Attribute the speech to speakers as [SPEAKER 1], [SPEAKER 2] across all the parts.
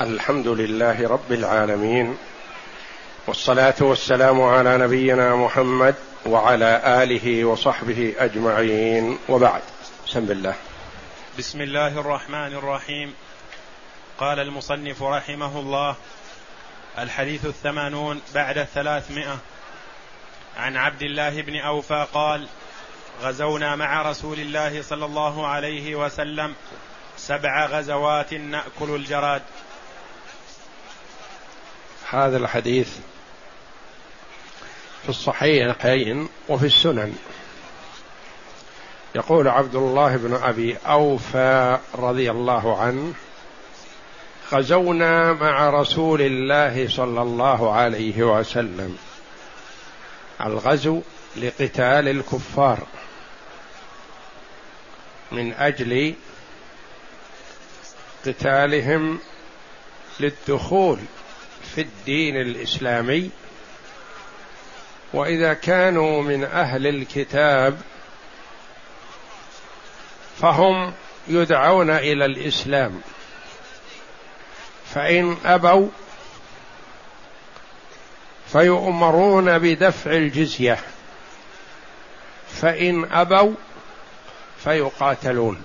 [SPEAKER 1] الحمد لله رب العالمين والصلاة والسلام على نبينا محمد وعلى آله وصحبه أجمعين وبعد. بسم الله.
[SPEAKER 2] بسم الله الرحمن الرحيم. قال المصنف رحمه الله الحديث الثمانون بعد الثلاثمائة. عن عبد الله بن أوفى قال غزونا مع رسول الله صلى الله عليه وسلم سبع غزوات نأكل الجراد.
[SPEAKER 1] هذا الحديث في الصحيحين وفي السنن. يقول عبد الله بن أبي أوفى رضي الله عنه غزونا مع رسول الله صلى الله عليه وسلم. الغزو لقتال الكفار من أجل قتالهم للدخول في الدين الإسلامي وإذا كانوا من أهل الكتاب فهم يدعون إلى الإسلام. فإن أبوا فيؤمرون بدفع الجزية فإن أبوا فيقاتلون.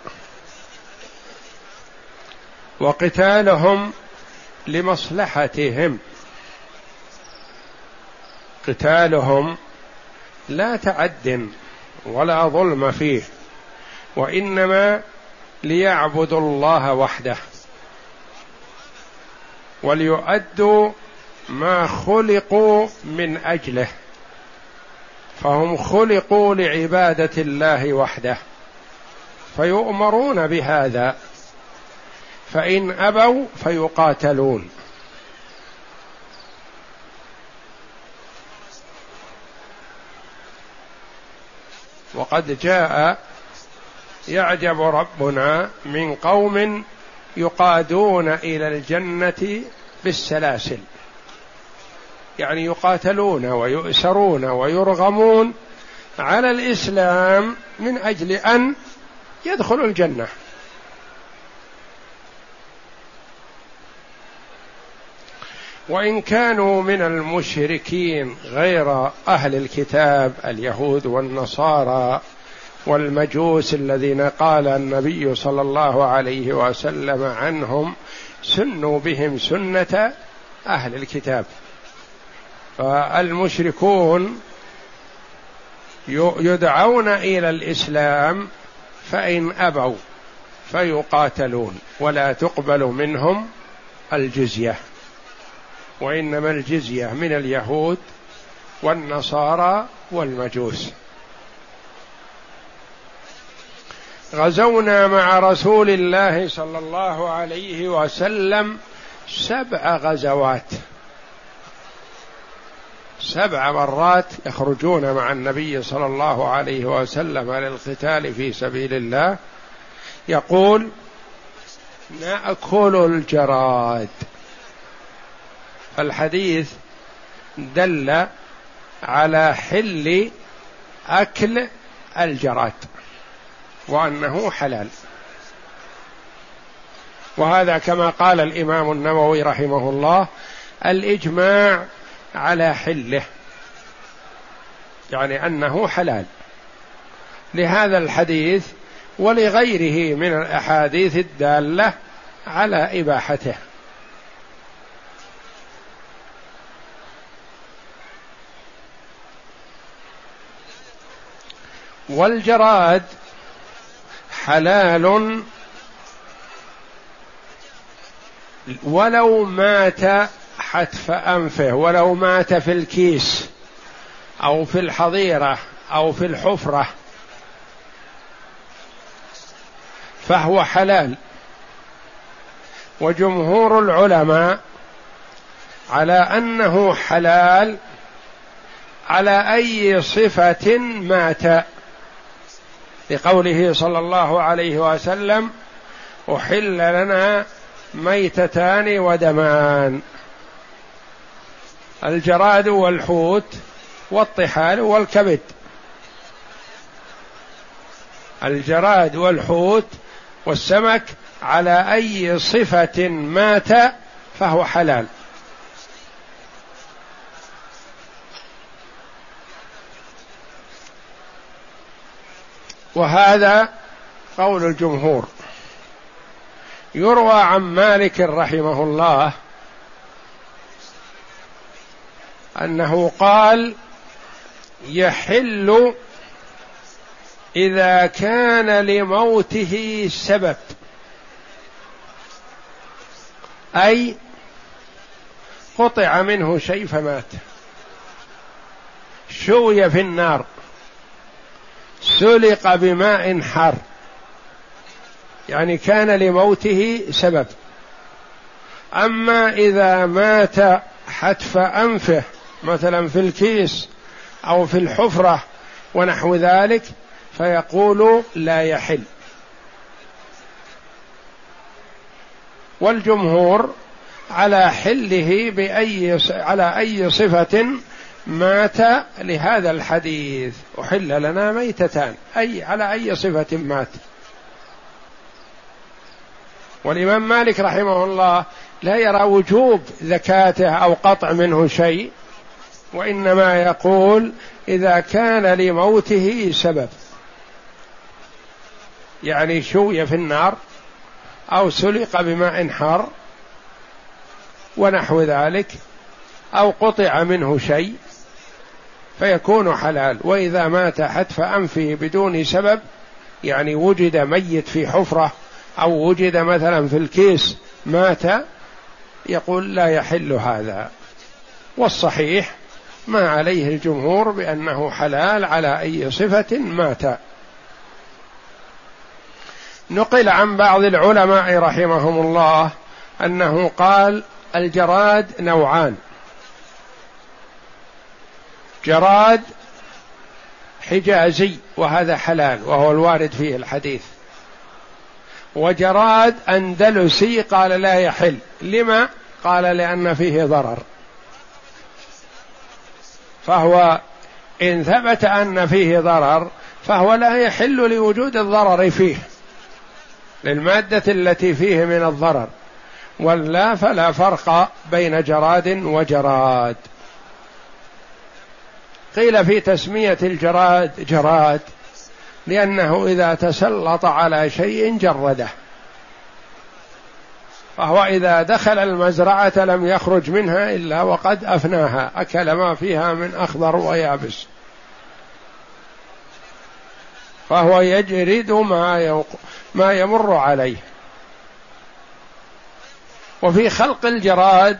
[SPEAKER 1] وقتالهم لمصلحتهم. قتالهم لا تعد ولا ظلم فيه وإنما ليعبدوا الله وحده وليؤدوا ما خلقوا من أجله فهم خلقوا لعبادة الله وحده فيؤمرون بهذا. فإن أبوا فيقاتلون. وقد جاء يعجب ربنا من قوم يقادون إلى الجنة بالسلاسل. يعني يقاتلون ويؤسرون ويرغمون على الإسلام من أجل أن يدخلوا الجنة. وإن كانوا من المشركين غير أهل الكتاب اليهود والنصارى والمجوس الذين قال النبي صلى الله عليه وسلم عنهم سنوا بهم سنة أهل الكتاب. فالمشركون يدعون إلى الإسلام فإن أبوا فيقاتلون ولا تقبل منهم الجزية. وإنما الجزية من اليهود والنصارى والمجوس. غزونا مع رسول الله صلى الله عليه وسلم سبع غزوات. سبع مرات يخرجون مع النبي صلى الله عليه وسلم للقتال في سبيل الله. يقول نأكل الجراد. الحديث دل على حل أكل الجراد وأنه حلال. وهذا كما قال الإمام النووي رحمه الله الإجماع على حله يعني أنه حلال. لهذا الحديث ولغيره من الأحاديث الدالة على إباحته. والجراد حلال ولو مات حتف أنفه ولو مات في الكيس أو في الحظيرة أو في الحفرة فهو حلال. وجمهور العلماء على أنه حلال على أي صفة مات. لقوله صلى الله عليه وسلم أحل لنا ميتتان ودمان. الجراد والحوت والطحال والكبد. الجراد والحوت والسمك على أي صفة مات فهو حلال. وهذا قول الجمهور. يروى عن مالك رحمه الله أنه قال يحل إذا كان لموته سبب أي قطع منه شيء فمات شوي في النار. سلق بماء حار يعني كان لموته سبب. أما إذا مات حتف أنفه مثلا في الكيس أو في الحفرة ونحو ذلك فيقول لا يحل. والجمهور على حله بأي على أي صفة مات لهذا الحديث. أحل لنا ميتتان. أي على أي صفة مات. والإمام مالك رحمه الله لا يرى وجوب زكاته أو قطع منه شيء وإنما يقول إذا كان لموته سبب. يعني شوي في النار أو سلق بماء حار ونحو ذلك أو قطع منه شيء. فيكون حلال. وإذا مات حتف أنفه بدون سبب يعني وجد ميت في حفرة أو وجد مثلا في الكيس مات يقول لا يحل هذا. والصحيح ما عليه الجمهور بأنه حلال على أي صفة مات. نقل عن بعض العلماء رحمهم الله أنه قال الجراد نوعان. جراد حجازي وهذا حلال وهو الوارد فيه الحديث. وجراد أندلسي قال لا يحل. لما؟ قال لأن فيه ضرر. فهو إن ثبت أن فيه ضرر فهو لا يحل لوجود الضرر فيه. للمادة التي فيه من الضرر. ولا فلا فرق بين جراد وجراد. قيل في تسمية الجراد جراد لأنه إذا تسلط على شيء جرده. فهو إذا دخل المزرعة لم يخرج منها إلا وقد أفناها أكل ما فيها من أخضر ويابس. فهو يجرد ما يوق... ما يمر عليه. وفي خلق الجراد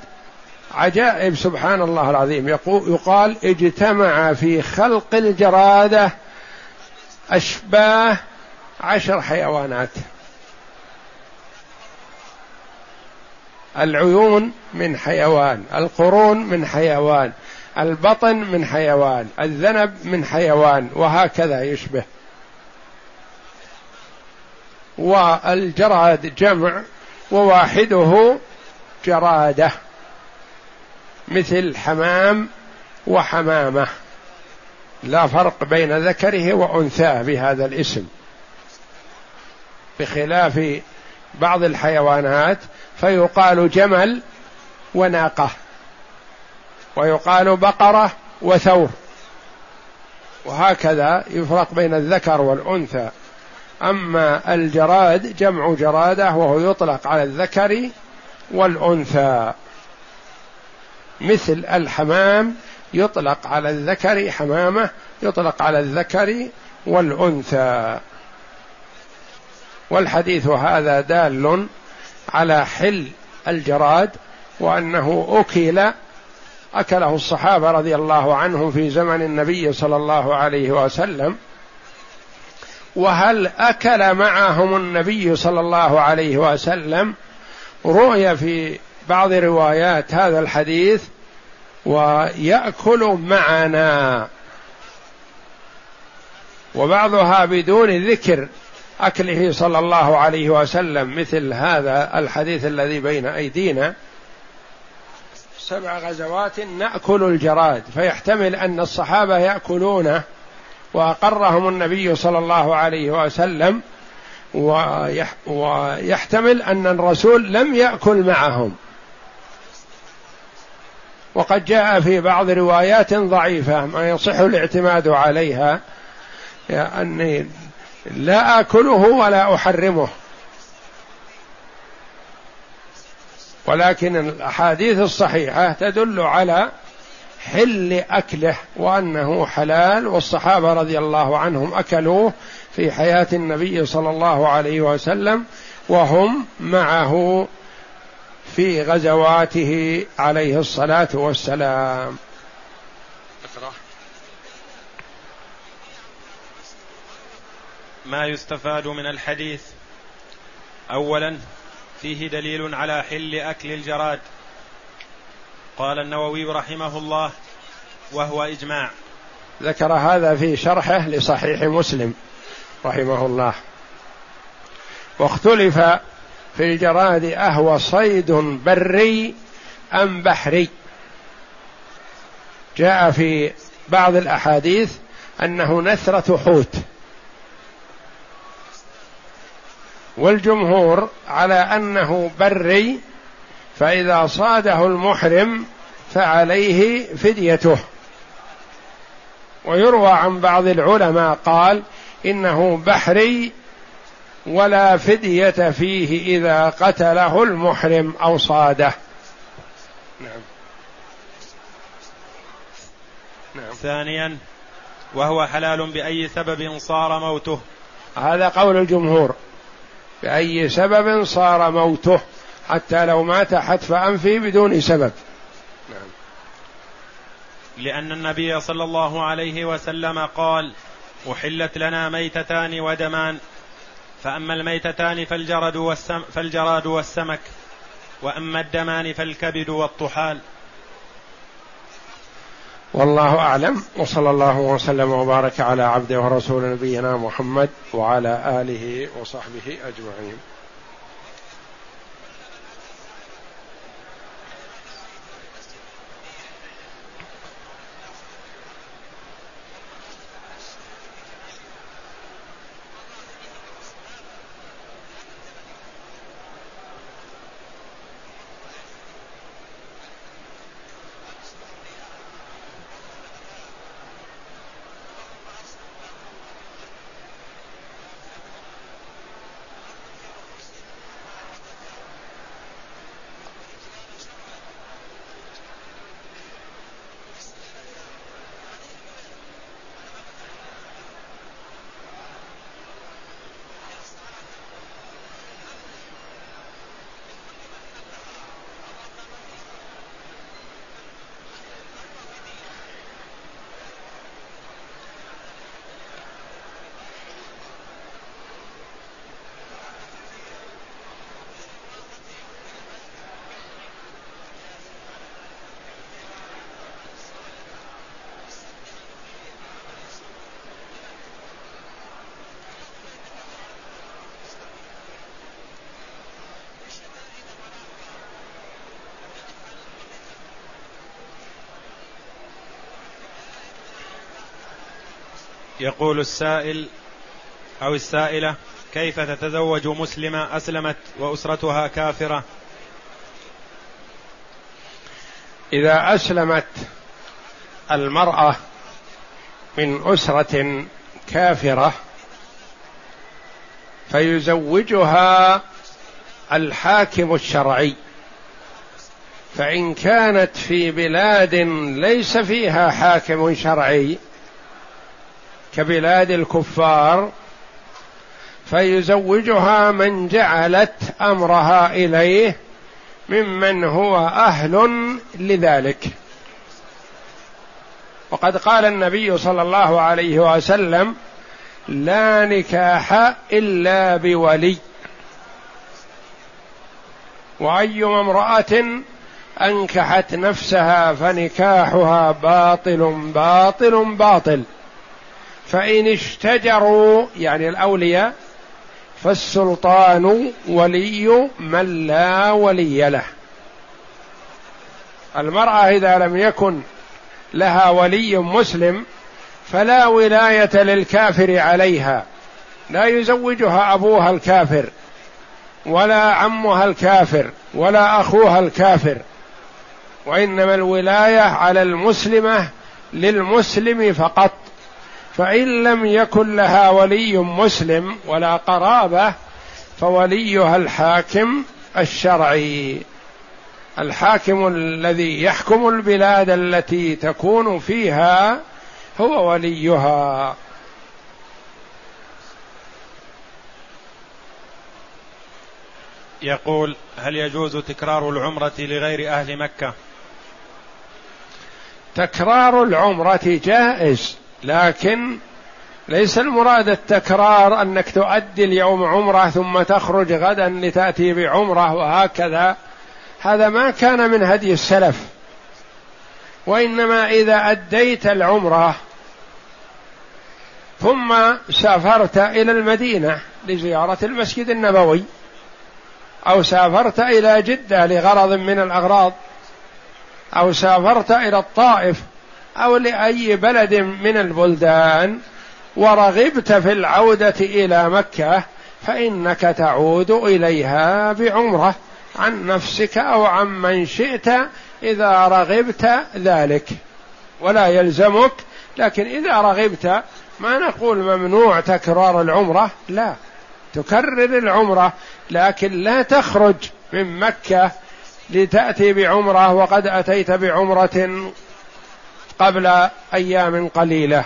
[SPEAKER 1] عجائب سبحان الله العظيم. يقال اجتمع في خلق الجرادة أشباه عشر حيوانات. العيون من حيوان القرون من حيوان البطن من حيوان الذنب من حيوان وهكذا يشبه. والجراد جمع وواحده جرادة. مثل حمام وحمامة. لا فرق بين ذكره وأنثاه بهذا الاسم. بخلاف بعض الحيوانات فيقال جمل وناقة ويقال بقرة وثور. وهكذا يفرق بين الذكر والأنثى. أما الجراد جمع جرادة وهو يطلق على الذكر والأنثى. مثل الحمام يطلق على الذكر حمامة يطلق على الذكر والأنثى. والحديث هذا دال على حل الجراد وأنه أكل أكله الصحابة رضي الله عنهم في زمن النبي صلى الله عليه وسلم. وهل أكل معهم النبي صلى الله عليه وسلم؟ روي في بعض روايات هذا الحديث ويأكل معنا. وبعضها بدون ذكر أكله صلى الله عليه وسلم مثل هذا الحديث الذي بين أيدينا. سبع غزوات نأكل الجراد فيحتمل أن الصحابة يأكلونه وأقرهم النبي صلى الله عليه وسلم ويحتمل أن الرسول لم يأكل معهم. وقد جاء في بعض روايات ضعيفة ما يصح الاعتماد عليها. أني لا آكله ولا أحرمه. ولكن الأحاديث الصحيحة تدل على حل أكله وأنه حلال والصحابة رضي الله عنهم أكلوه في حياة النبي صلى الله عليه وسلم وهم معه. في غزواته عليه الصلاة والسلام.
[SPEAKER 2] ما يستفاد من الحديث اولا فيه دليل على حل أكل الجراد. قال النووي رحمه الله وهو إجماع.
[SPEAKER 1] ذكر هذا في شرحه لصحيح مسلم رحمه الله. واختلف في الجراد أهو صيد بري أم بحري. جاء في بعض الأحاديث أنه نثرة حوت. والجمهور على أنه بري فإذا صاده المحرم فعليه فديته. ويروى عن بعض العلماء قال إنه بحري ولا فدية فيه إذا قتله المحرم أو صاده. نعم.
[SPEAKER 2] نعم. ثانيا وهو حلال بأي سبب صار موته.
[SPEAKER 1] هذا قول الجمهور. بأي سبب صار موته. حتى لو مات حتف أنفه بدون سبب. نعم.
[SPEAKER 2] لأن النبي صلى الله عليه وسلم قال أحلت لنا ميتتان ودمان. فأما الميتتان فالجرد والسم فالجراد والسمك وأما الدمان فالكبد والطحال.
[SPEAKER 1] والله أعلم وصلى الله وسلم وبارك على عبده ورسول نبينا محمد وعلى آله وصحبه أجمعين.
[SPEAKER 2] يقول السائل أو السائلة كيف تتزوج مسلمة أسلمت وأسرتها كافرة؟
[SPEAKER 1] إذا أسلمت المرأة من أسرة كافرة فيزوجها الحاكم الشرعي فإن كانت في بلاد ليس فيها حاكم شرعي كبلاد الكفار فيزوجها من جعلت أمرها إليه ممن هو أهل لذلك. وقد قال النبي صلى الله عليه وسلم لا نكاح إلا بولي. واي امرأة أنكحت نفسها فنكاحها باطل باطل باطل. فإن اشتجروا يعني الأولياء فالسلطان ولي من لا ولي له. المرأة إذا لم يكن لها ولي مسلم فلا ولاية للكافر عليها. لا يزوجها أبوها الكافر ولا عمها الكافر ولا أخوها الكافر. وإنما الولاية على المسلمة للمسلم فقط. فإن لم يكن لها ولي مسلم ولا قرابة فوليها الحاكم الشرعي. الحاكم الذي يحكم البلاد التي تكون فيها هو وليها.
[SPEAKER 2] يقول هل يجوز تكرار العمرة لغير أهل مكة؟
[SPEAKER 1] تكرار العمرة جائز. لكن ليس المراد التكرار أنك تؤدي اليوم عمرة ثم تخرج غدا لتأتي بعمرة وهكذا. هذا ما كان من هدي السلف. وإنما إذا أديت العمرة ثم سافرت إلى المدينة لزيارة المسجد النبوي أو سافرت إلى جدة لغرض من الأغراض أو سافرت إلى الطائف أو لأي بلد من البلدان ورغبت في العودة إلى مكة فإنك تعود إليها بعمرة عن نفسك أو عن من شئت إذا رغبت ذلك. ولا يلزمك لكن إذا رغبت ما نقول ممنوع تكرار العمرة لا. تكرر العمرة لكن لا تخرج من مكة لتأتي بعمرة وقد أتيت بعمرة قبل أيام قليلة.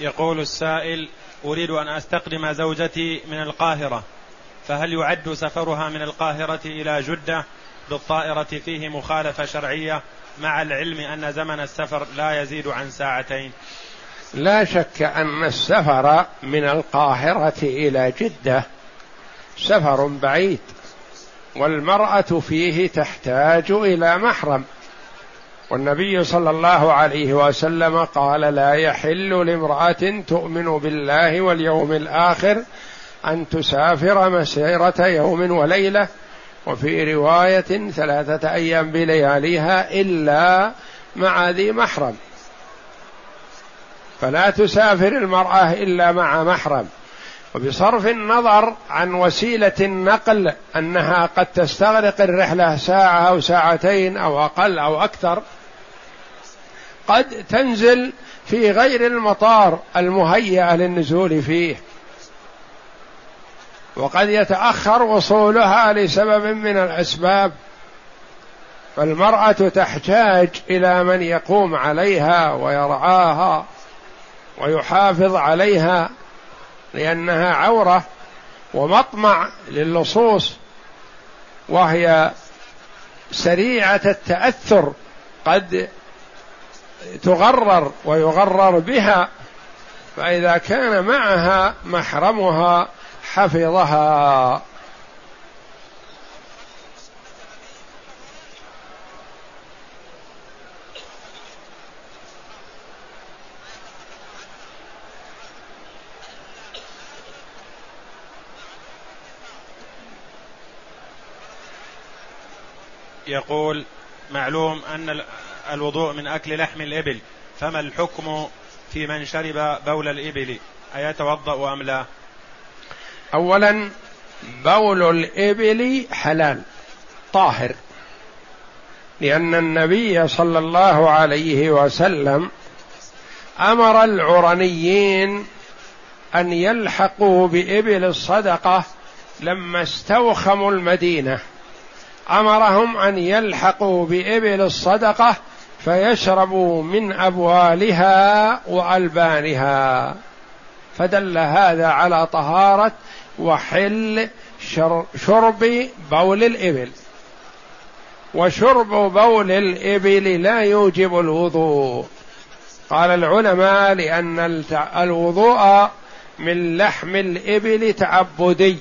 [SPEAKER 2] يقول السائل أريد أن أستقدم زوجتي من القاهرة فهل يعد سفرها من القاهرة إلى جدة بالطائرة فيه مخالفة شرعية مع العلم أن زمن السفر لا يزيد عن ساعتين؟
[SPEAKER 1] لا شك أن السفر من القاهرة إلى جدة سفر بعيد والمرأة فيه تحتاج إلى محرم. والنبي صلى الله عليه وسلم قال لا يحل لامرأة تؤمن بالله واليوم الآخر أن تسافر مسيرة يوم وليلة. وفي رواية ثلاثة أيام بلياليها إلا مع ذي محرم. فلا تسافر المرأة إلا مع محرم. وبصرف النظر عن وسيلة النقل أنها قد تستغرق الرحلة ساعة أو ساعتين أو أقل أو أكثر قد تنزل في غير المطار المهيأ للنزول فيه. وقد يتأخر وصولها لسبب من الأسباب. فالمرأة تحتاج إلى من يقوم عليها ويرعاها. ويحافظ عليها لأنها عورة ومطمع للصوص وهي سريعة التأثر قد تغرر ويغرر بها فإذا كان معها محرمها حفظها.
[SPEAKER 2] يقول معلوم أن الوضوء من أكل لحم الإبل فما الحكم في من شرب بول الإبل؟ أيتوضأ أم لا؟
[SPEAKER 1] أولا بول الإبل حلال طاهر لأن النبي صلى الله عليه وسلم أمر العرنيين أن يلحقوا بإبل الصدقة لما استوخموا المدينة. أمرهم أن يلحقوا بإبل الصدقة فيشربوا من أبوالها وألبانها. فدل هذا على طهارة وحل شرب بول الإبل. وشرب بول الإبل لا يوجب الوضوء. قال العلماء لأن الوضوء من لحم الإبل تعبدي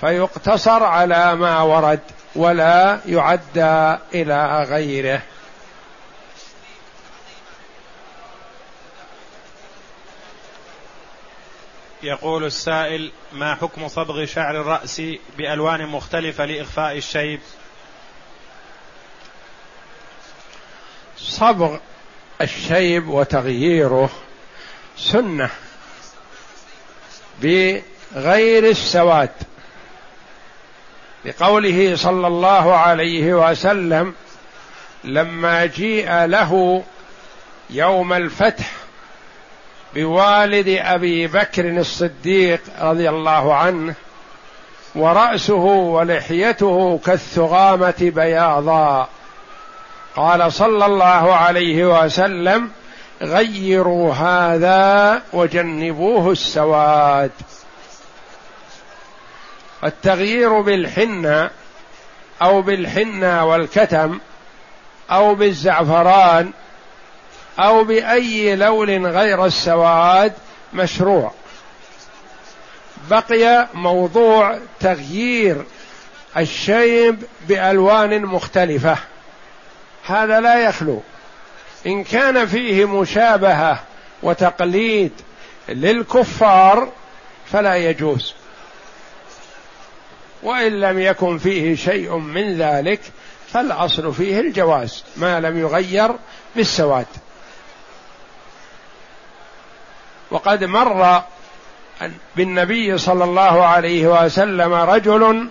[SPEAKER 1] فيقتصر على ما ورد. ولا يعدى إلى غيره.
[SPEAKER 2] يقول السائل ما حكم صبغ شعر الرأس بألوان مختلفة لإخفاء الشيب؟
[SPEAKER 1] صبغ الشيب وتغييره سنة بغير السواد. لقوله صلى الله عليه وسلم لما جيء له يوم الفتح بوالد أبي بكر الصديق رضي الله عنه ورأسه ولحيته كالثغامة بياضا. قال صلى الله عليه وسلم غيروا هذا وجنبوه السواد. التغيير بالحنة أو بالحنة والكتم أو بالزعفران أو بأي لون غير السواد مشروع. بقي موضوع تغيير الشيب بألوان مختلفة. هذا لا يخلو. إن كان فيه مشابهة وتقليد للكفار فلا يجوز. وإن لم يكن فيه شيء من ذلك فالأصل فيه الجواز ما لم يغير بالسواد. وقد مر بالنبي صلى الله عليه وسلم رجل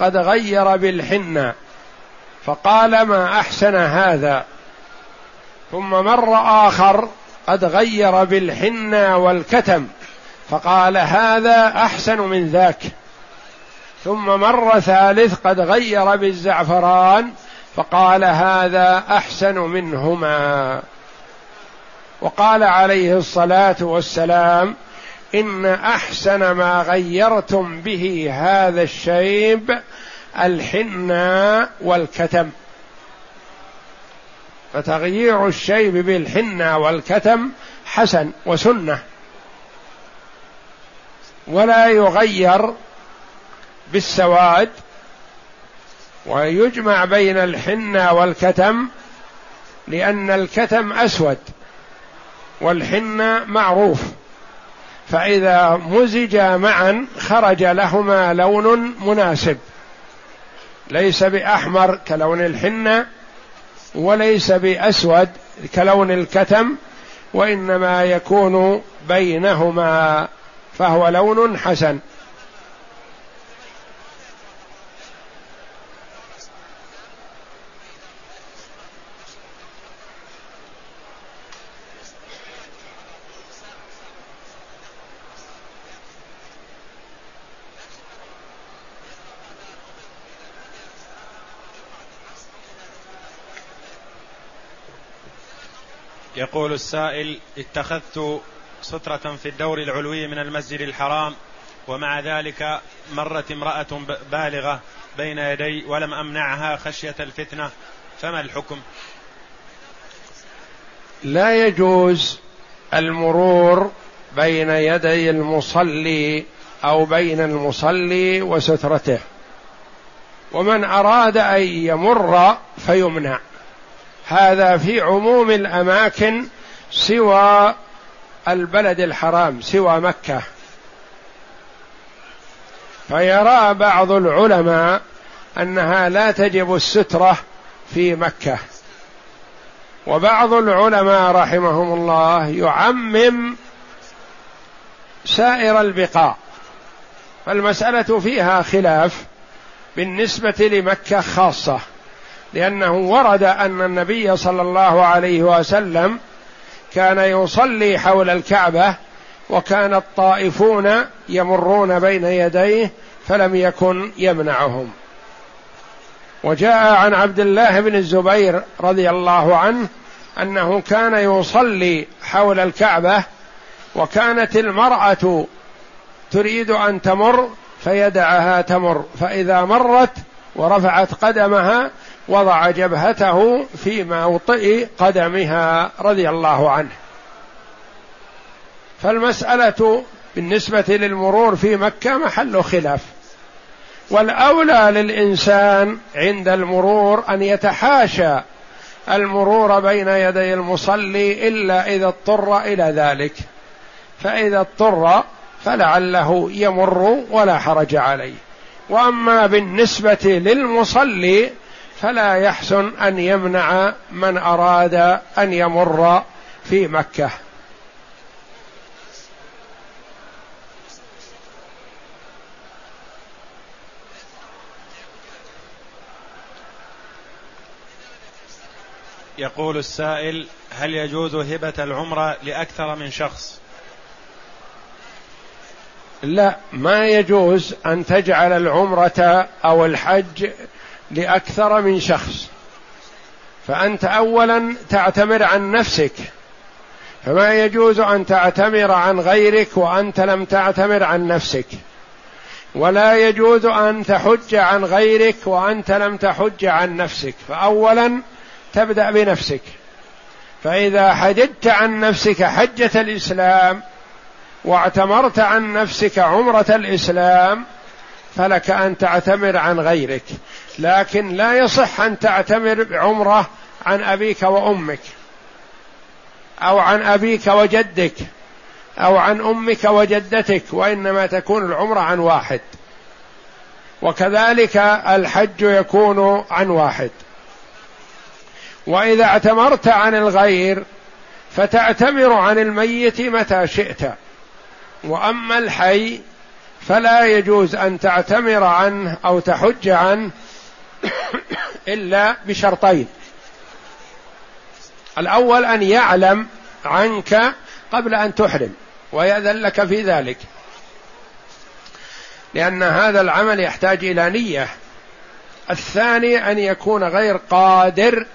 [SPEAKER 1] قد غير بالحنة فقال ما أحسن هذا؟ ثم مر آخر قد غير بالحنى والكتم فقال هذا أحسن من ذاك. ثم مر ثالث قد غير بالزعفران فقال هذا أحسن منهما. وقال عليه الصلاة والسلام إن أحسن ما غيرتم به هذا الشيب الحنى والكتم. فتغيير الشيب بالحنة والكتم حسن وسنة. ولا يغير بالسواد ويجمع بين الحنة والكتم لأن الكتم أسود والحنة معروف. فإذا مزجا معا خرج لهما لون مناسب. ليس بأحمر كلون الحنة وليس بأسود كلون الكتم وإنما يكون بينهما فهو لون حسن.
[SPEAKER 2] يقول السائل اتخذت سترة في الدور العلوي من المسجد الحرام ومع ذلك مرت امرأة بالغة بين يدي ولم أمنعها خشية الفتنة فما الحكم؟
[SPEAKER 1] لا يجوز المرور بين يدي المصلي أو بين المصلي وسترته ومن أراد أن يمر فيمنع. هذا في عموم الأماكن سوى البلد الحرام سوى مكة. فيرى بعض العلماء أنها لا تجب السترة في مكة. وبعض العلماء رحمهم الله يعمم سائر البقاع. فالمسألة فيها خلاف بالنسبة لمكة خاصة. لأنه ورد أن النبي صلى الله عليه وسلم كان يصلي حول الكعبة وكان الطائفون يمرون بين يديه فلم يكن يمنعهم. وجاء عن عبد الله بن الزبير رضي الله عنه أنه كان يصلي حول الكعبة وكانت المرأة تريد أن تمر فيدعها تمر فإذا مرت ورفعت قدمها وضع جبهته في موطئ قدمها رضي الله عنه. فالمسألة بالنسبة للمرور في مكة محل خلاف. والأولى للإنسان عند المرور أن يتحاشى المرور بين يدي المصلي إلا إذا اضطر إلى ذلك. فإذا اضطر فلعله يمر ولا حرج عليه. وأما بالنسبة للمصلي فلا يحسن أن يمنع من أراد أن يمر في مكة
[SPEAKER 2] يقول السائل هل يجوز هبة العمرة لأكثر من شخص؟
[SPEAKER 1] لا ما يجوز أن تجعل العمرة أو الحج لأكثر من شخص. فأنت أولا تعتمر عن نفسك. فما يجوز أن تعتمر عن غيرك وأنت لم تعتمر عن نفسك. ولا يجوز أن تحج عن غيرك وأنت لم تحج عن نفسك. فاولا تبدأ بنفسك. فإذا حججت عن نفسك حجة الإسلام واعتمرت عن نفسك عمرة الإسلام فلك أن تعتمر عن غيرك. لكن لا يصح أن تعتمر عمره عن أبيك وأمك أو عن أبيك وجدك أو عن أمك وجدتك وإنما تكون العمرة عن واحد. وكذلك الحج يكون عن واحد. وإذا اعتمرت عن الغير فتعتمر عن الميت متى شئت. وأما الحي فلا يجوز أن تعتمر عنه أو تحج عنه إلا بشرطين. الأول أن يعلم عنك قبل أن تحرم ويأذن لك في ذلك. لأن هذا العمل يحتاج إلى نية. الثاني أن يكون غير قادر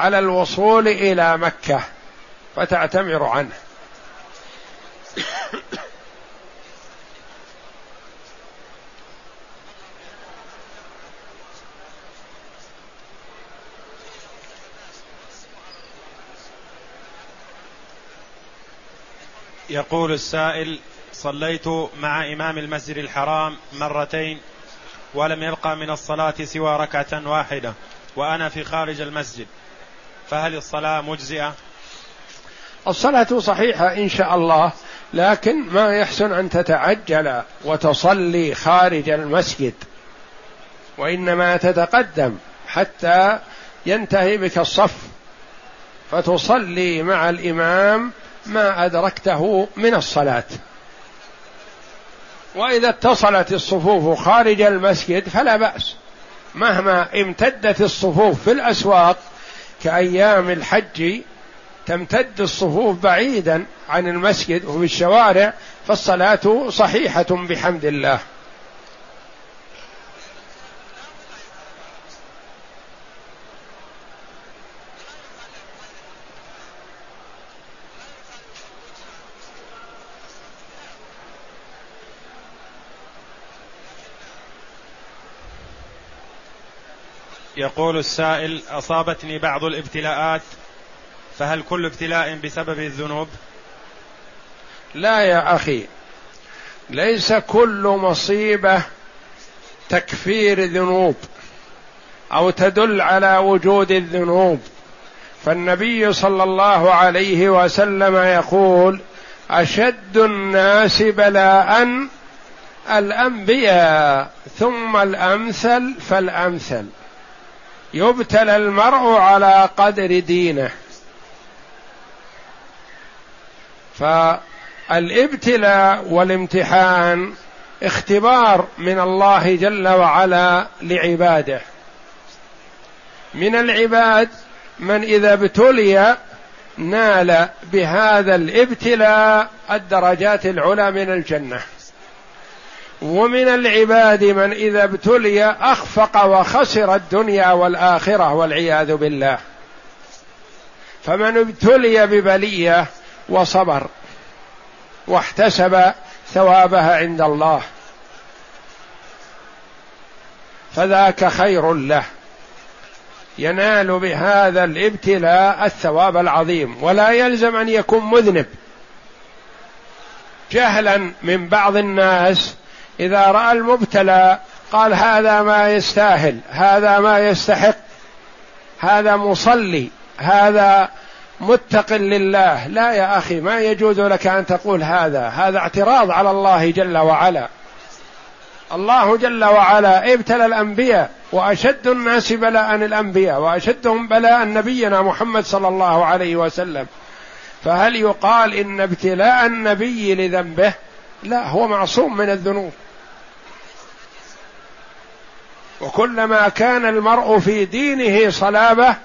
[SPEAKER 1] على الوصول إلى مكة فتعتمر عنه.
[SPEAKER 2] يقول السائل صليت مع إمام المسجد الحرام مرتين ولم يبقى من الصلاة سوى ركعة واحدة وأنا في خارج المسجد فهل الصلاة مجزئة؟
[SPEAKER 1] الصلاة صحيحة إن شاء الله لكن ما يحسن أن تتعجل وتصلي خارج المسجد وإنما تتقدم حتى ينتهي بك الصف فتصلي مع الإمام ما أدركته من الصلاة. وإذا اتصلت الصفوف خارج المسجد فلا بأس. مهما امتدت الصفوف في الأسواق كأيام الحج تمتد الصفوف بعيدا عن المسجد وفي الشوارع فالصلاة صحيحة بحمد الله.
[SPEAKER 2] يقول السائل أصابتني بعض الابتلاءات فهل كل ابتلاء بسبب الذنوب؟
[SPEAKER 1] لا يا أخي ليس كل مصيبة تكفير ذنوب أو تدل على وجود الذنوب. فالنبي صلى الله عليه وسلم يقول أشد الناس بلاء الأنبياء ثم الأمثل فالأمثل. يبتلى المرء على قدر دينه. فالابتلاء والامتحان اختبار من الله جل وعلا لعباده. من العباد من إذا ابتلي نال بهذا الابتلاء الدرجات العلى من الجنة. ومن العباد من إذا ابتلي أخفق وخسر الدنيا والآخرة والعياذ بالله. فمن ابتلي ببلية وصبر واحتسب ثوابها عند الله فذاك خير له. ينال بهذا الابتلاء الثواب العظيم ولا يلزم أن يكون مذنب. جهلا من بعض الناس إذا رأى المبتلى قال هذا ما يستاهل هذا ما يستحق هذا مصلي هذا متق لله لا يا أخي ما يجوز لك أن تقول هذا هذا اعتراض على الله جل وعلا. الله جل وعلا ابتلى الأنبياء وأشد الناس بلاء الأنبياء وأشدهم بلاء نبينا محمد صلى الله عليه وسلم. فهل يقال إن ابتلاء النبي لذنبه؟ لا هو معصوم من الذنوب. وكلما كان المرء في دينه صلابة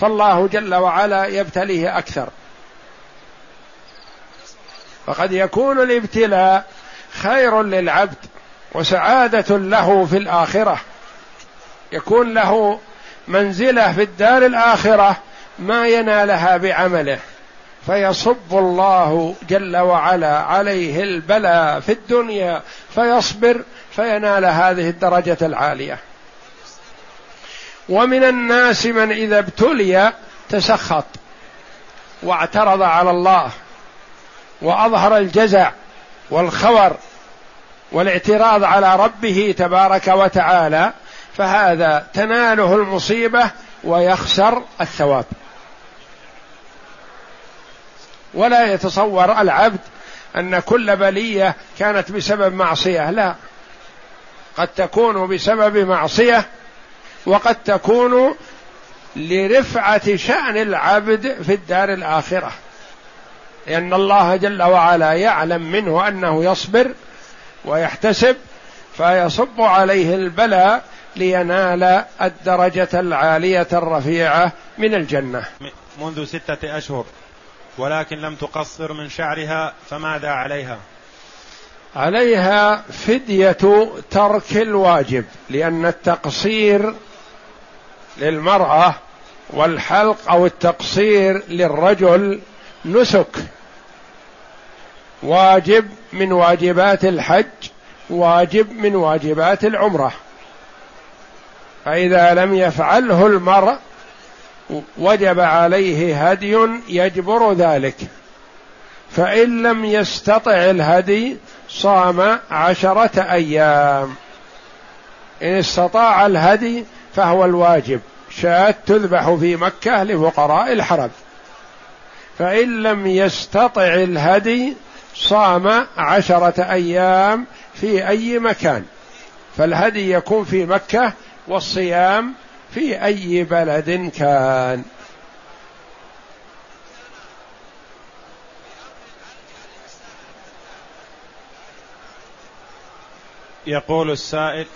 [SPEAKER 1] فالله جل وعلا يبتليه أكثر. فقد يكون الابتلاء خير للعبد وسعادة له في الآخرة. يكون له منزلة في الدار الآخرة ما ينالها بعمله. فيصب الله جل وعلا عليه البلاء في الدنيا فيصبر فينال هذه الدرجة العالية. ومن الناس من إذا ابتلي تسخط واعترض على الله وأظهر الجزع والخور والاعتراض على ربه تبارك وتعالى فهذا تناله المصيبة ويخسر الثواب. ولا يتصور العبد أن كل بلية كانت بسبب معصية لا. قد تكون بسبب معصية وقد تكون لرفعة شأن العبد في الدار الآخرة. لأن الله جل وعلا يعلم منه أنه يصبر ويحتسب فيصب عليه البلاء لينال الدرجة العالية الرفيعة من الجنة.
[SPEAKER 2] منذ ستة أشهر ولكن لم تقصر من شعرها فماذا عليها؟
[SPEAKER 1] عليها فدية ترك الواجب لأن التقصير للمرأة والحلق أو التقصير للرجل نسك. واجب من واجبات الحج واجب من واجبات العمرة. فإذا لم يفعله المرء وجب عليه هدي يجبر ذلك. فإن لم يستطع الهدي صام عشرة أيام. إن استطاع الهدي فهو الواجب. شاة تذبح في مكة لفقراء الحرم. فإن لم يستطع الهدي صام عشرة أيام في أي مكان. فالهدي يكون في مكة والصيام في أي بلد كان.
[SPEAKER 2] يقول السائل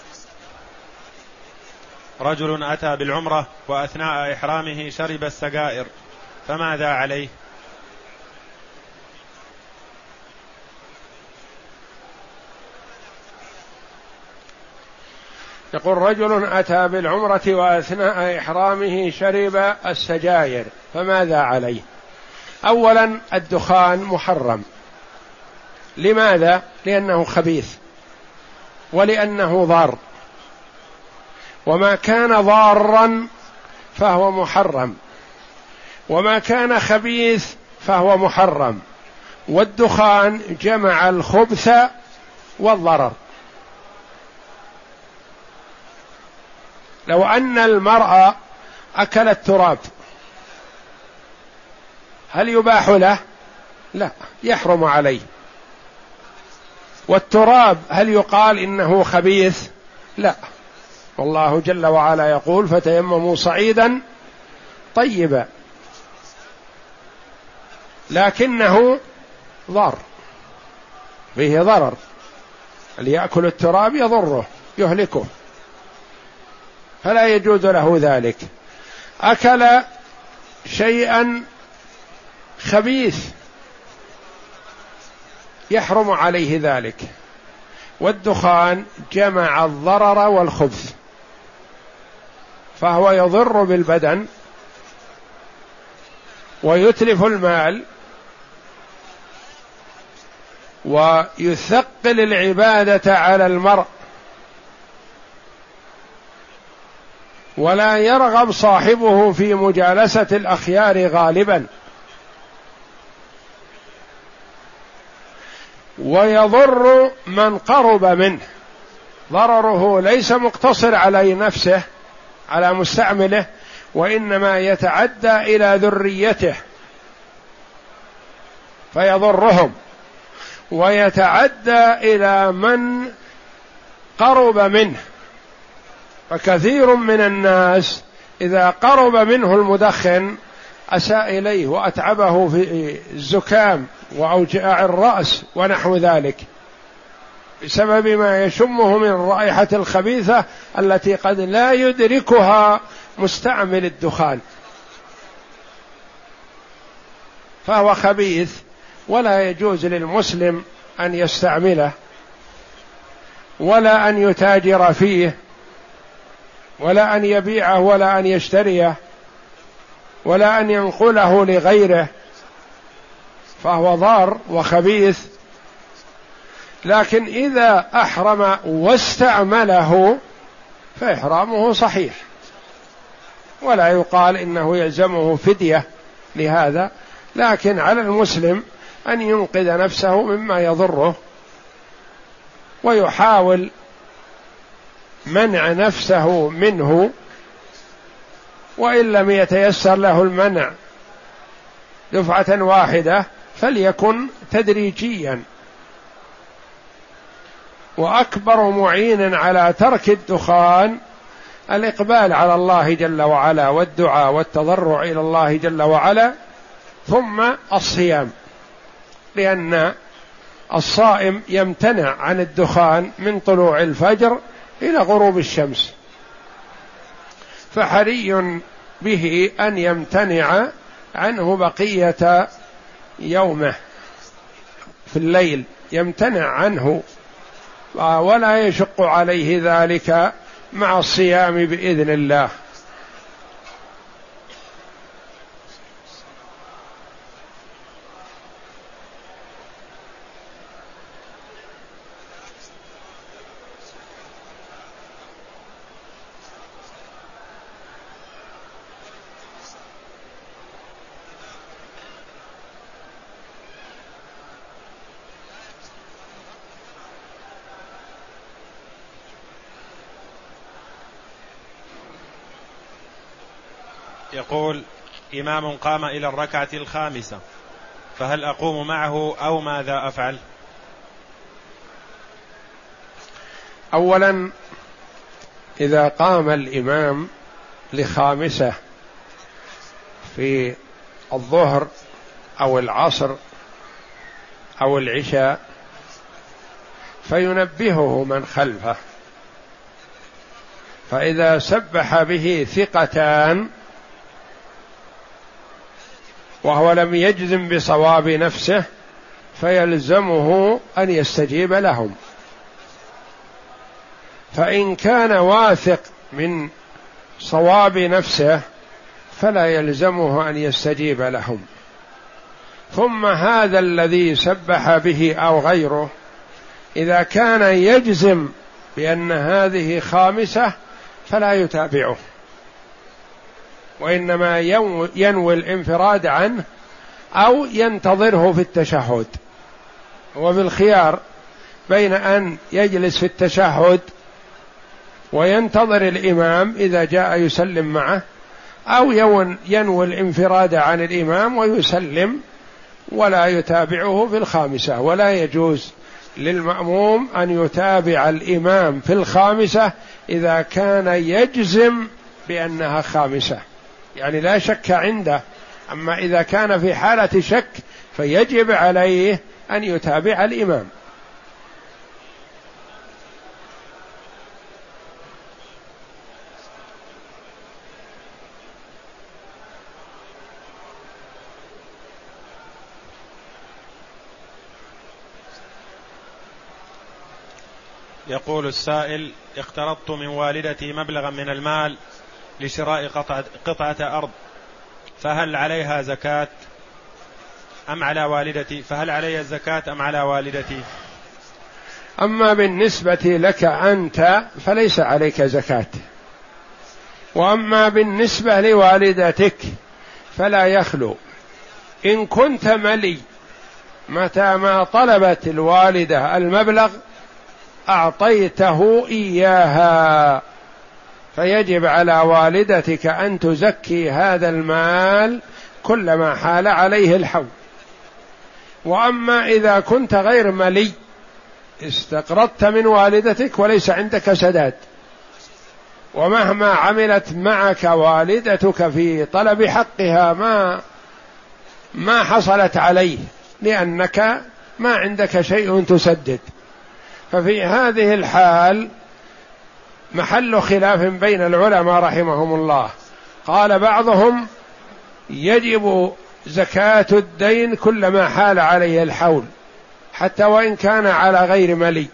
[SPEAKER 2] رجل أتى بالعمرة وأثناء إحرامه شرب السجائر فماذا عليه؟
[SPEAKER 1] يقول رجل أتى بالعمرة وأثناء إحرامه شرب السجاير فماذا عليه؟ أولا الدخان محرم. لماذا؟ لأنه خبيث. ولأنه ضار. وما كان ضارا فهو محرم. وما كان خبيث فهو محرم. والدخان جمع الخبث والضرر. لو أن المرأة أكل التراب هل يباح له؟ لا يحرم عليه. والتراب هل يقال إنه خبيث؟ لا. والله جل وعلا يقول فتيمموا صعيدا طيبا. لكنه ضار. فيه ضرر. اللي يأكل التراب يضره يهلكه. فلا يجوز له ذلك. أكل شيئا خبيث. يحرم عليه ذلك. والدخان جمع الضرر والخبث. فهو يضر بالبدن ويتلف المال ويثقل العبادة على المرء. ولا يرغب صاحبه في مجالسة الأخيار غالبا. ويضر من قرب منه. ضرره ليس مقتصر على نفسه على مستعمله وإنما يتعدى إلى ذريته. فيضرهم. ويتعدى إلى من قرب منه. فكثير من الناس إذا قرب منه المدخن أساء إليه وأتعبه في الزكام وأوجاع الرأس ونحو ذلك. بسبب ما يشمه من الرائحه الخبيثة التي قد لا يدركها مستعمل الدخان. فهو خبيث ولا يجوز للمسلم أن يستعمله ولا أن يتاجر فيه ولا أن يبيعه ولا أن يشتريه. ولا أن ينقله لغيره فهو ضار وخبيث. لكن إذا أحرم واستعمله فإحرامه صحيح. ولا يقال إنه يلزمه فدية لهذا لكن على المسلم أن ينقذ نفسه مما يضره ويحاول منع نفسه منه وإن لم يتيسر له المنع دفعة واحدة فليكن تدريجيا. وأكبر معين على ترك الدخان الإقبال على الله جل وعلا والدعاء والتضرع إلى الله جل وعلا ثم الصيام لأن الصائم يمتنع عن الدخان من طلوع الفجر إلى غروب الشمس. فحري به أن يمتنع عنه بقية يومه في الليل يمتنع عنه. ولا يشق عليه ذلك مع الصيام بإذن الله
[SPEAKER 2] يقول إمام قام إلى الركعة الخامسة فهل أقوم معه أو ماذا أفعل؟
[SPEAKER 1] أولا إذا قام الإمام لخامسة في الظهر أو العصر أو العشاء فينبهه من خلفه. فإذا سبح به ثقتان وهو لم يجزم بصواب نفسه فيلزمه أن يستجيب لهم. فإن كان واثق من صواب نفسه فلا يلزمه أن يستجيب لهم. ثم هذا الذي سبح به أو غيره إذا كان يجزم بأن هذه خامسة فلا يتابعه. وإنما ينوي الانفراد عنه أو ينتظره في التشهد. وبالخيار بين أن يجلس في التشهد وينتظر الإمام إذا جاء يسلم معه أو ينوي الانفراد عن الإمام ويسلم ولا يتابعه في الخامسة. ولا يجوز للمأموم أن يتابع الإمام في الخامسة إذا كان يجزم بأنها خامسة. يعني لا شك عنده. أما إذا كان في حالة شك فيجب عليه أن يتابع الإمام.
[SPEAKER 2] يقول السائل اقترضت من والدتي مبلغا من المال لشراء قطعة, قطعة أرض فهل عليها زكاة أم على والدتي؟ فهل علي الزكاة أم على والدتي؟
[SPEAKER 1] أما بالنسبة لك أنت فليس عليك زكاة. وأما بالنسبة لوالدتك فلا يخلو. إن كنت ملي متى ما طلبت الوالدة المبلغ أعطيته إياها. فيجب على والدتك أن تزكي هذا المال كلما حال عليه الحول. وأما إذا كنت غير ملي استقرضت من والدتك وليس عندك سداد. ومهما عملت معك والدتك في طلب حقها ما ما حصلت عليه لأنك ما عندك شيء تسدد. ففي هذه الحال محل خلاف بين العلماء رحمهم الله. قال بعضهم يجب زكاة الدين كلما حال عليه الحول حتى وإن كان على غير ملي.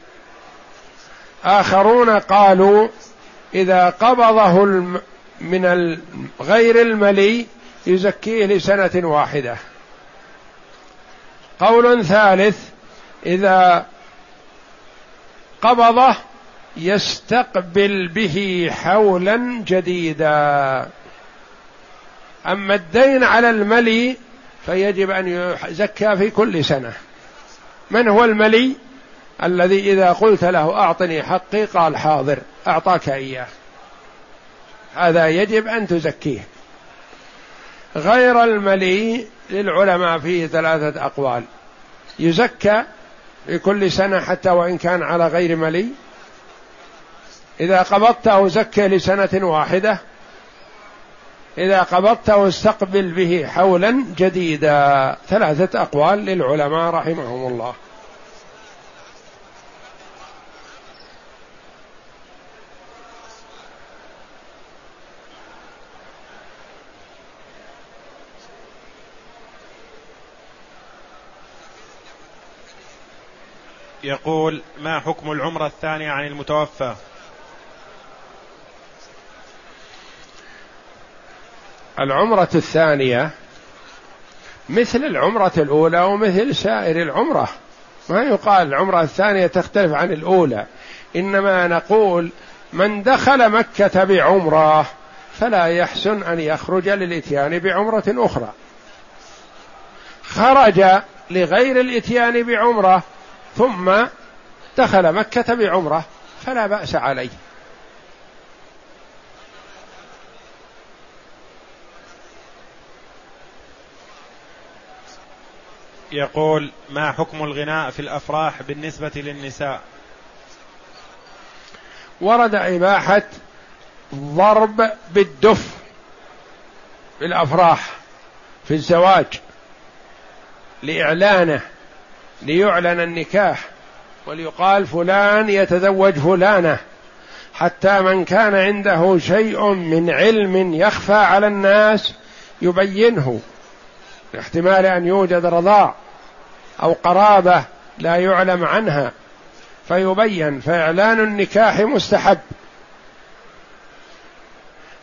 [SPEAKER 1] آخرون قالوا إذا قبضه من غير الملي يزكيه لسنة واحدة. قول ثالث إذا قبضه يستقبل به حولا جديدا. أما الدين على الملي فيجب أن يزكى في كل سنة. من هو الملي؟ الذي إذا قلت له أعطني حقي قال حاضر أعطاك إياه. هذا يجب أن تزكيه. غير الملي للعلماء فيه ثلاثة أقوال. يزكى في كل سنة حتى وإن كان على غير ملي إذا قبضته زكي لسنة واحدة إذا قبضته استقبل به حولا جديدا. ثلاثة أقوال للعلماء رحمهم الله.
[SPEAKER 2] يقول ما حكم العمرة الثانية عن المتوفى؟
[SPEAKER 1] العمرة الثانية مثل العمرة الأولى ومثل سائر العمرة. ما يقال العمرة الثانية تختلف عن الأولى. إنما نقول من دخل مكة بعمرة فلا يحسن أن يخرج للإتيان بعمرة أخرى. خرج لغير الإتيان بعمرة ثم دخل مكة بعمرة فلا بأس عليه.
[SPEAKER 2] يقول ما حكم الغناء في الأفراح بالنسبة للنساء؟
[SPEAKER 1] ورد إباحة ضرب بالدف في الأفراح في الزواج لإعلانه ليعلن النكاح وليقال فلان يتزوج فلانة حتى من كان عنده شيء من علم يخفى على الناس يبينه. احتمال أن يوجد رضاع أو قرابة لا يعلم عنها فيبين فإعلان النكاح مستحب.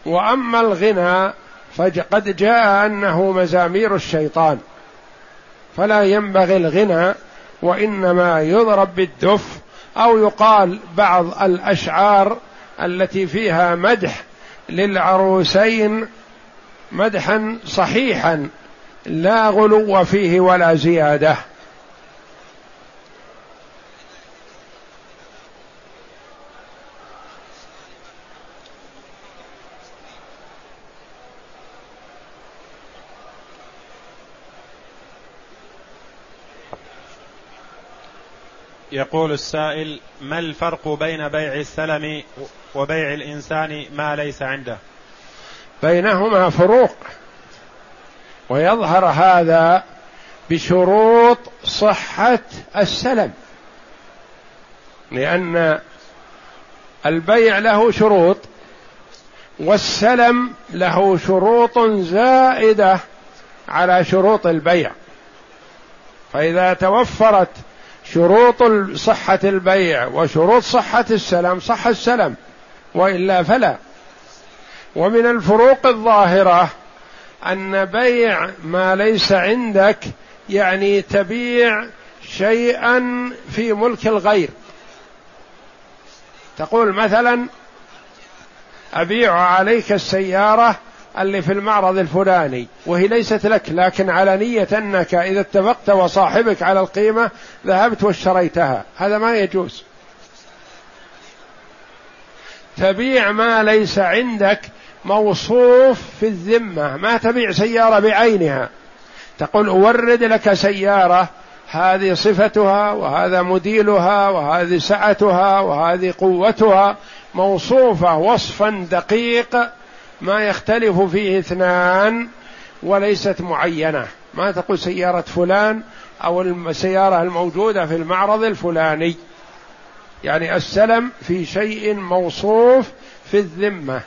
[SPEAKER 1] وأما الغنى فقد جاء أنه مزامير الشيطان فلا ينبغي الغنى وإنما يضرب بالدف أو يقال بعض الأشعار التي فيها مدح للعروسين مدحا صحيحا. لا غلو فيه ولا زيادة.
[SPEAKER 2] يقول السائل ما الفرق بين بيع السلم وبيع الإنسان ما ليس عنده؟
[SPEAKER 1] بينهما فروق. ويظهر هذا بشروط صحة السلم. لأن البيع له شروط والسلم له شروط زائدة على شروط البيع. فإذا توفرت شروط صحة البيع وشروط صحة السلم صح السلم وإلا فلا. ومن الفروق الظاهرة أن بيع ما ليس عندك يعني تبيع شيئا في ملك الغير. تقول مثلا أبيع عليك السيارة اللي في المعرض الفلاني وهي ليست لك لكن على نية أنك إذا اتفقت وصاحبك على القيمة ذهبت واشتريتها. هذا ما يجوز. تبيع ما ليس عندك موصوف في الذمة ما تبيع سيارة بعينها. تقول أورد لك سيارة هذه صفتها وهذا مديلها وهذه سعتها وهذه قوتها. موصوفة وصفا دقيق ما يختلف فيه اثنان وليست معينة. ما تقول سيارة فلان أو السياره الموجودة في المعرض الفلاني. يعني السلم في شيء موصوف في الذمة.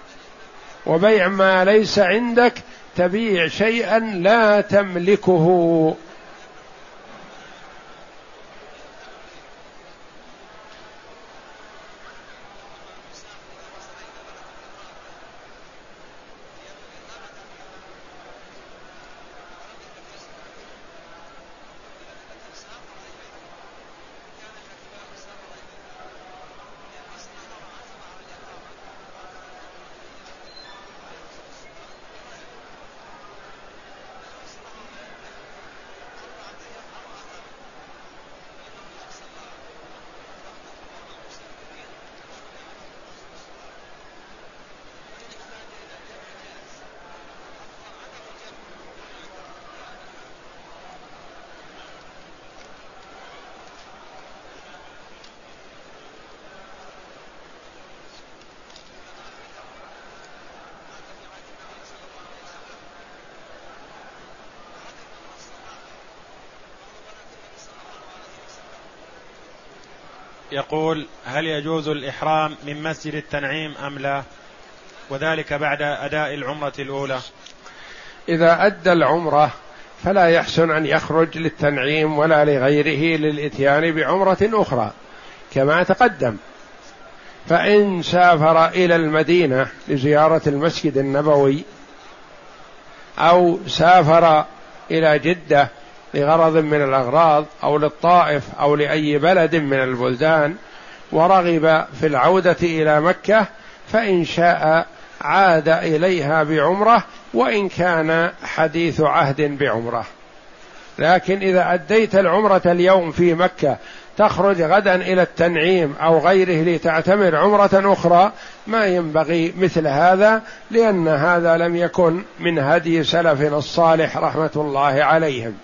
[SPEAKER 1] وبيع ما ليس عندك تبيع شيئا لا تملكه.
[SPEAKER 2] يقول هل يجوز الإحرام من مسجد التنعيم أم لا؟ وذلك بعد أداء العمرة الأولى.
[SPEAKER 1] إذا أدى العمرة فلا يحسن أن يخرج للتنعيم ولا لغيره للإتيان بعمرة أخرى كما تقدم. فإن سافر إلى المدينة لزيارة المسجد النبوي أو سافر إلى جدة لغرض من الأغراض أو للطائف أو لأي بلد من البلدان ورغب في العودة إلى مكة فإن شاء عاد إليها بعمرة وإن كان حديث عهد بعمرة. لكن إذا أديت العمرة اليوم في مكة تخرج غدا إلى التنعيم أو غيره لتعتمر عمرة أخرى ما ينبغي مثل هذا لأن هذا لم يكن من هدي سلفنا الصالح رحمة الله عليهم.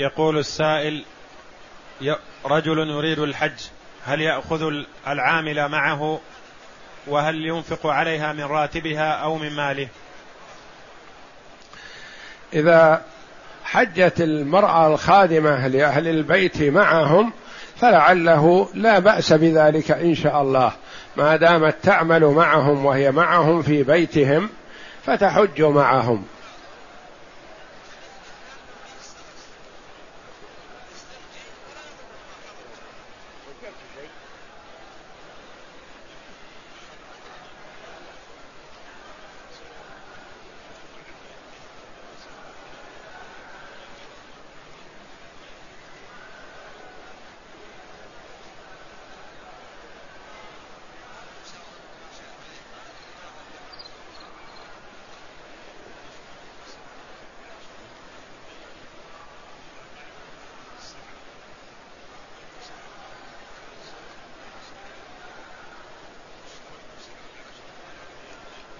[SPEAKER 2] يقول السائل رجل يريد الحج هل يأخذ العامل معه؟ وهل ينفق عليها من راتبها أو من ماله؟
[SPEAKER 1] إذا حجت المرأة الخادمة لأهل البيت معهم فلعله لا بأس بذلك إن شاء الله. ما دامت تعمل معهم وهي معهم في بيتهم فتحج معهم.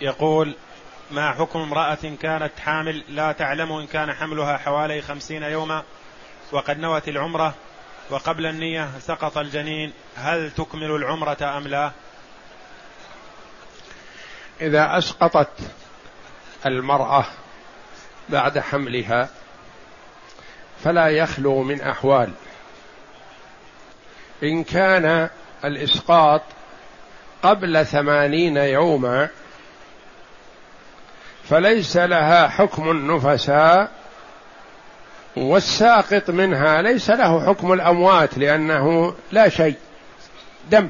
[SPEAKER 2] يقول ما حكم امرأة كانت حامل لا تعلم إن كان حملها حوالي خمسين يوما وقد نوت العمرة وقبل النية سقط الجنين هل تكمل العمرة أم لا؟
[SPEAKER 1] إذا أسقطت المرأة بعد حملها فلا يخلو من أحوال. إن كان الإسقاط قبل ثمانين يوما فليس لها حكم النفساء والساقط منها ليس له حكم الأموات لأنه لا شيء دم.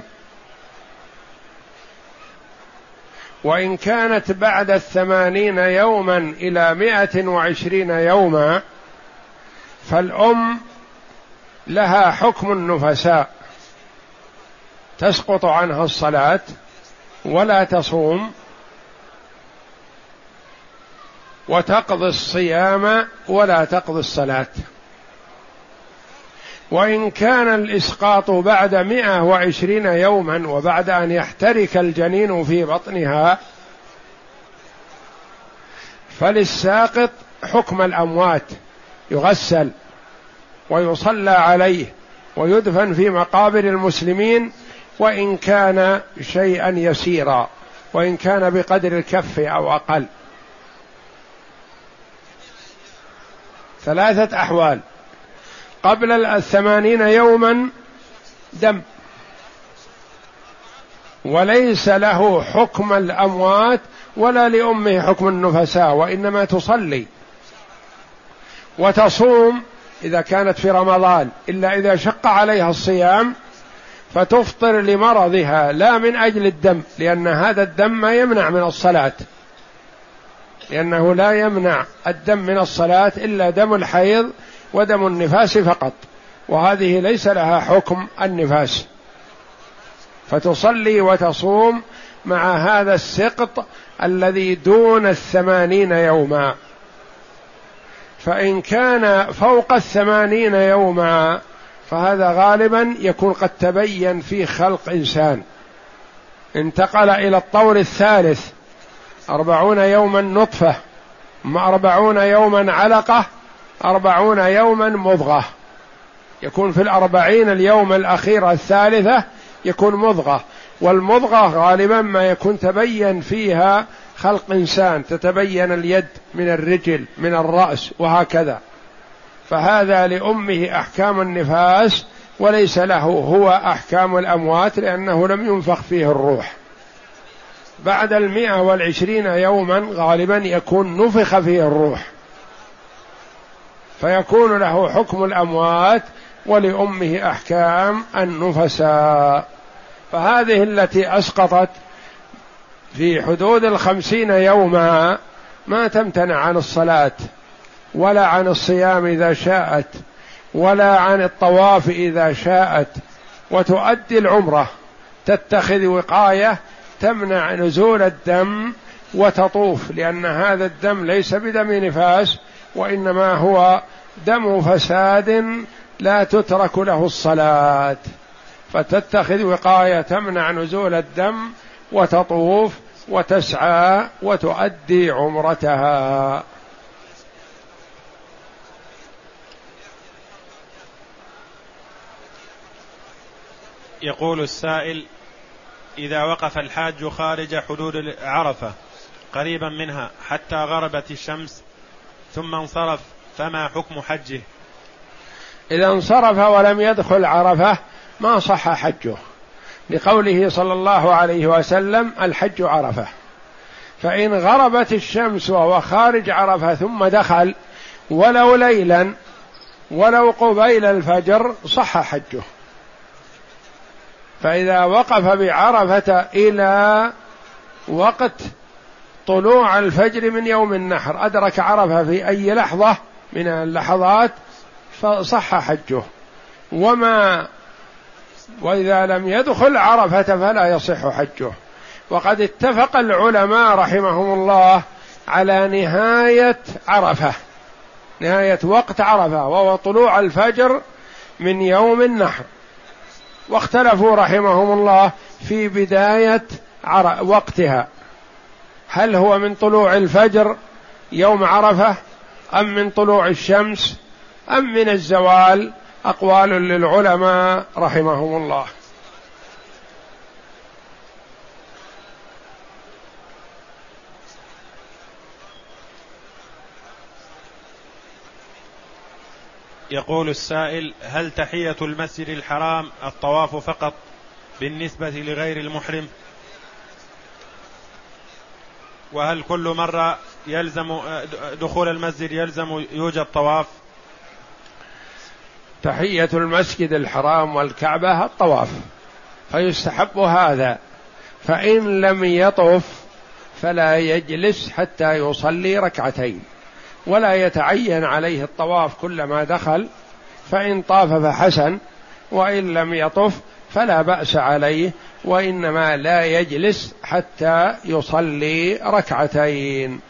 [SPEAKER 1] وإن كانت بعد الثمانين يوما إلى مائة وعشرين يوما فالأم لها حكم النفساء. تسقط عنها الصلاة ولا تصوم وتقضي الصيام ولا تقضي الصلاة. وإن كان الإسقاط بعد مئة وعشرين يوما وبعد أن يحترك الجنين في بطنها فللساقط حكم الأموات يغسل ويصلى عليه ويدفن في مقابر المسلمين وإن كان شيئا يسيرا وإن كان بقدر الكف أو أقل. ثلاثة أحوال. قبل الثمانين يوما دم. وليس له حكم الأموات ولا لأمه حكم النفساء وإنما تصلي. وتصوم إذا كانت في رمضان إلا إذا شق عليها الصيام فتفطر لمرضها لا من أجل الدم لأن هذا الدم ما يمنع من الصلاة. لأنه لا يمنع الدم من الصلاة إلا دم الحيض ودم النفاس فقط وهذه ليس لها حكم النفاس. فتصلي وتصوم مع هذا السقط الذي دون الثمانين يوما. فإن كان فوق الثمانين يوما فهذا غالبا يكون قد تبين في خلق إنسان. انتقل إلى الطور الثالث. أربعون يوما نطفة أربعون يوما علقة أربعون يوما مضغة. يكون في الأربعين اليوم الأخيرة الثالثة يكون مضغة والمضغة غالبا ما يكون تبين فيها خلق إنسان تتبين اليد من الرجل من الرأس وهكذا. فهذا لأمه أحكام النفاس وليس له هو أحكام الأموات لأنه لم ينفخ فيه الروح. بعد المئة والعشرين يوما غالبا يكون نفخ فيه الروح. فيكون له حكم الأموات ولأمه أحكام النفساء. فهذه التي أسقطت في حدود الخمسين يوما ما تمتنع عن الصلاة ولا عن الصيام إذا شاءت ولا عن الطواف إذا شاءت. وتؤدي العمرة تتخذ وقاية تمنع نزول الدم وتطوف لأن هذا الدم ليس بدم نفاس وإنما هو دم فساد لا تترك له الصلاة. فتتخذ وقاية تمنع نزول الدم وتطوف وتسعى وتؤدي عمرتها.
[SPEAKER 2] يقول السائل إذا وقف الحاج خارج حدود عرفة قريبا منها حتى غربت الشمس ثم انصرف فما حكم حجه؟
[SPEAKER 1] إذا انصرف ولم يدخل عرفة ما صح حجه. لقوله صلى الله عليه وسلم الحج عرفة. فإن غربت الشمس وهو خارج عرفة ثم دخل ولو ليلا ولو قبيل الفجر صح حجه. فإذا وقف بعرفة إلى وقت طلوع الفجر من يوم النحر أدرك عرفة في أي لحظة من اللحظات فصح حجه. وما وإذا لم يدخل عرفة فلا يصح حجه. وقد اتفق العلماء رحمهم الله على نهاية عرفة نهاية وقت عرفة وهو طلوع الفجر من يوم النحر. واختلفوا رحمهم الله في بداية وقتها. هل هو من طلوع الفجر يوم عرفة أم من طلوع الشمس أم من الزوال؟ أقوال للعلماء رحمهم الله.
[SPEAKER 2] يقول السائل هل تحية المسجد الحرام الطواف فقط بالنسبة لغير المحرم؟ وهل كل مرة يلزم دخول المسجد يلزم يوجد طواف؟
[SPEAKER 1] تحية المسجد الحرام والكعبة الطواف فيستحب هذا فإن لم يطف فلا يجلس حتى يصلي ركعتين. ولا يتعين عليه الطواف كلما دخل فإن طاف فحسن وإن لم يطف فلا بأس عليه وإنما لا يجلس حتى يصلي ركعتين.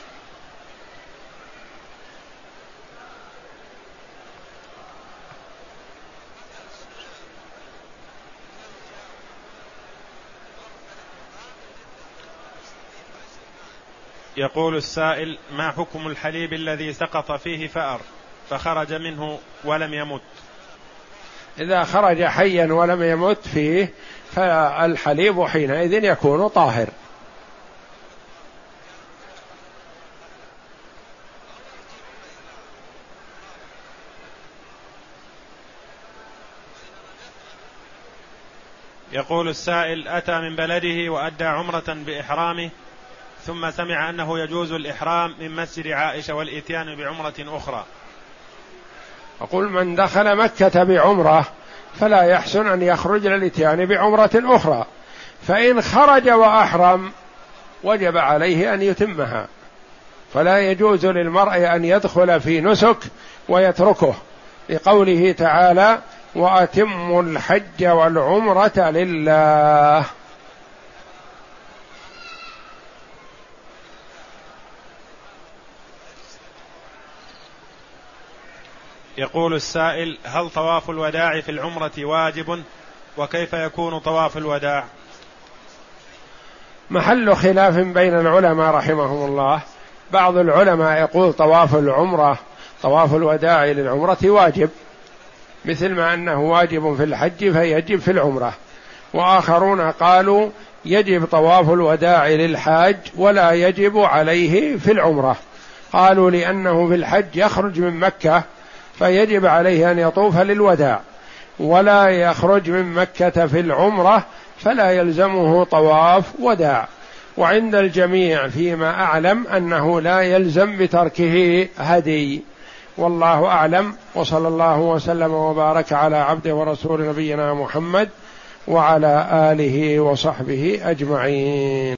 [SPEAKER 2] يقول السائل ما حكم الحليب الذي سقط فيه فأر؟ فخرج منه ولم يمت.
[SPEAKER 1] إذا خرج حيا ولم يمت فيه فالحليب حينئذ يكون طاهر.
[SPEAKER 2] يقول السائل أتى من بلده وأدى عمرة بإحرامه؟ ثم سمع أنه يجوز الإحرام من مسجد عائشة والإتيان بعمرة أخرى.
[SPEAKER 1] أقول من دخل مكة بعمرة فلا يحسن أن يخرج للإتيان بعمرة أخرى. فإن خرج وأحرم وجب عليه أن يتمها. فلا يجوز للمرء أن يدخل في نسك ويتركه. لقوله تعالى وأتموا الحج والعمرة لله.
[SPEAKER 2] يقول السائل هل طواف الوداع في العمرة واجب؟ وكيف يكون طواف الوداع؟
[SPEAKER 1] محل خلاف بين العلماء رحمهم الله. بعض العلماء يقول طواف العمرة طواف الوداع للعمرة واجب مثل ما أنه واجب في الحج فيجب في العمرة. وآخرون قالوا يجب طواف الوداع للحاج ولا يجب عليه في العمرة. قالوا لأنه في الحج يخرج من مكة فيجب عليه أن يطوف للوداع ولا يخرج من مكة في العمرة فلا يلزمه طواف وداع. وعند الجميع فيما أعلم أنه لا يلزم بتركه هدي. والله أعلم وصلى الله وسلم وبارك على عبده ورسول نبينا محمد وعلى آله وصحبه أجمعين.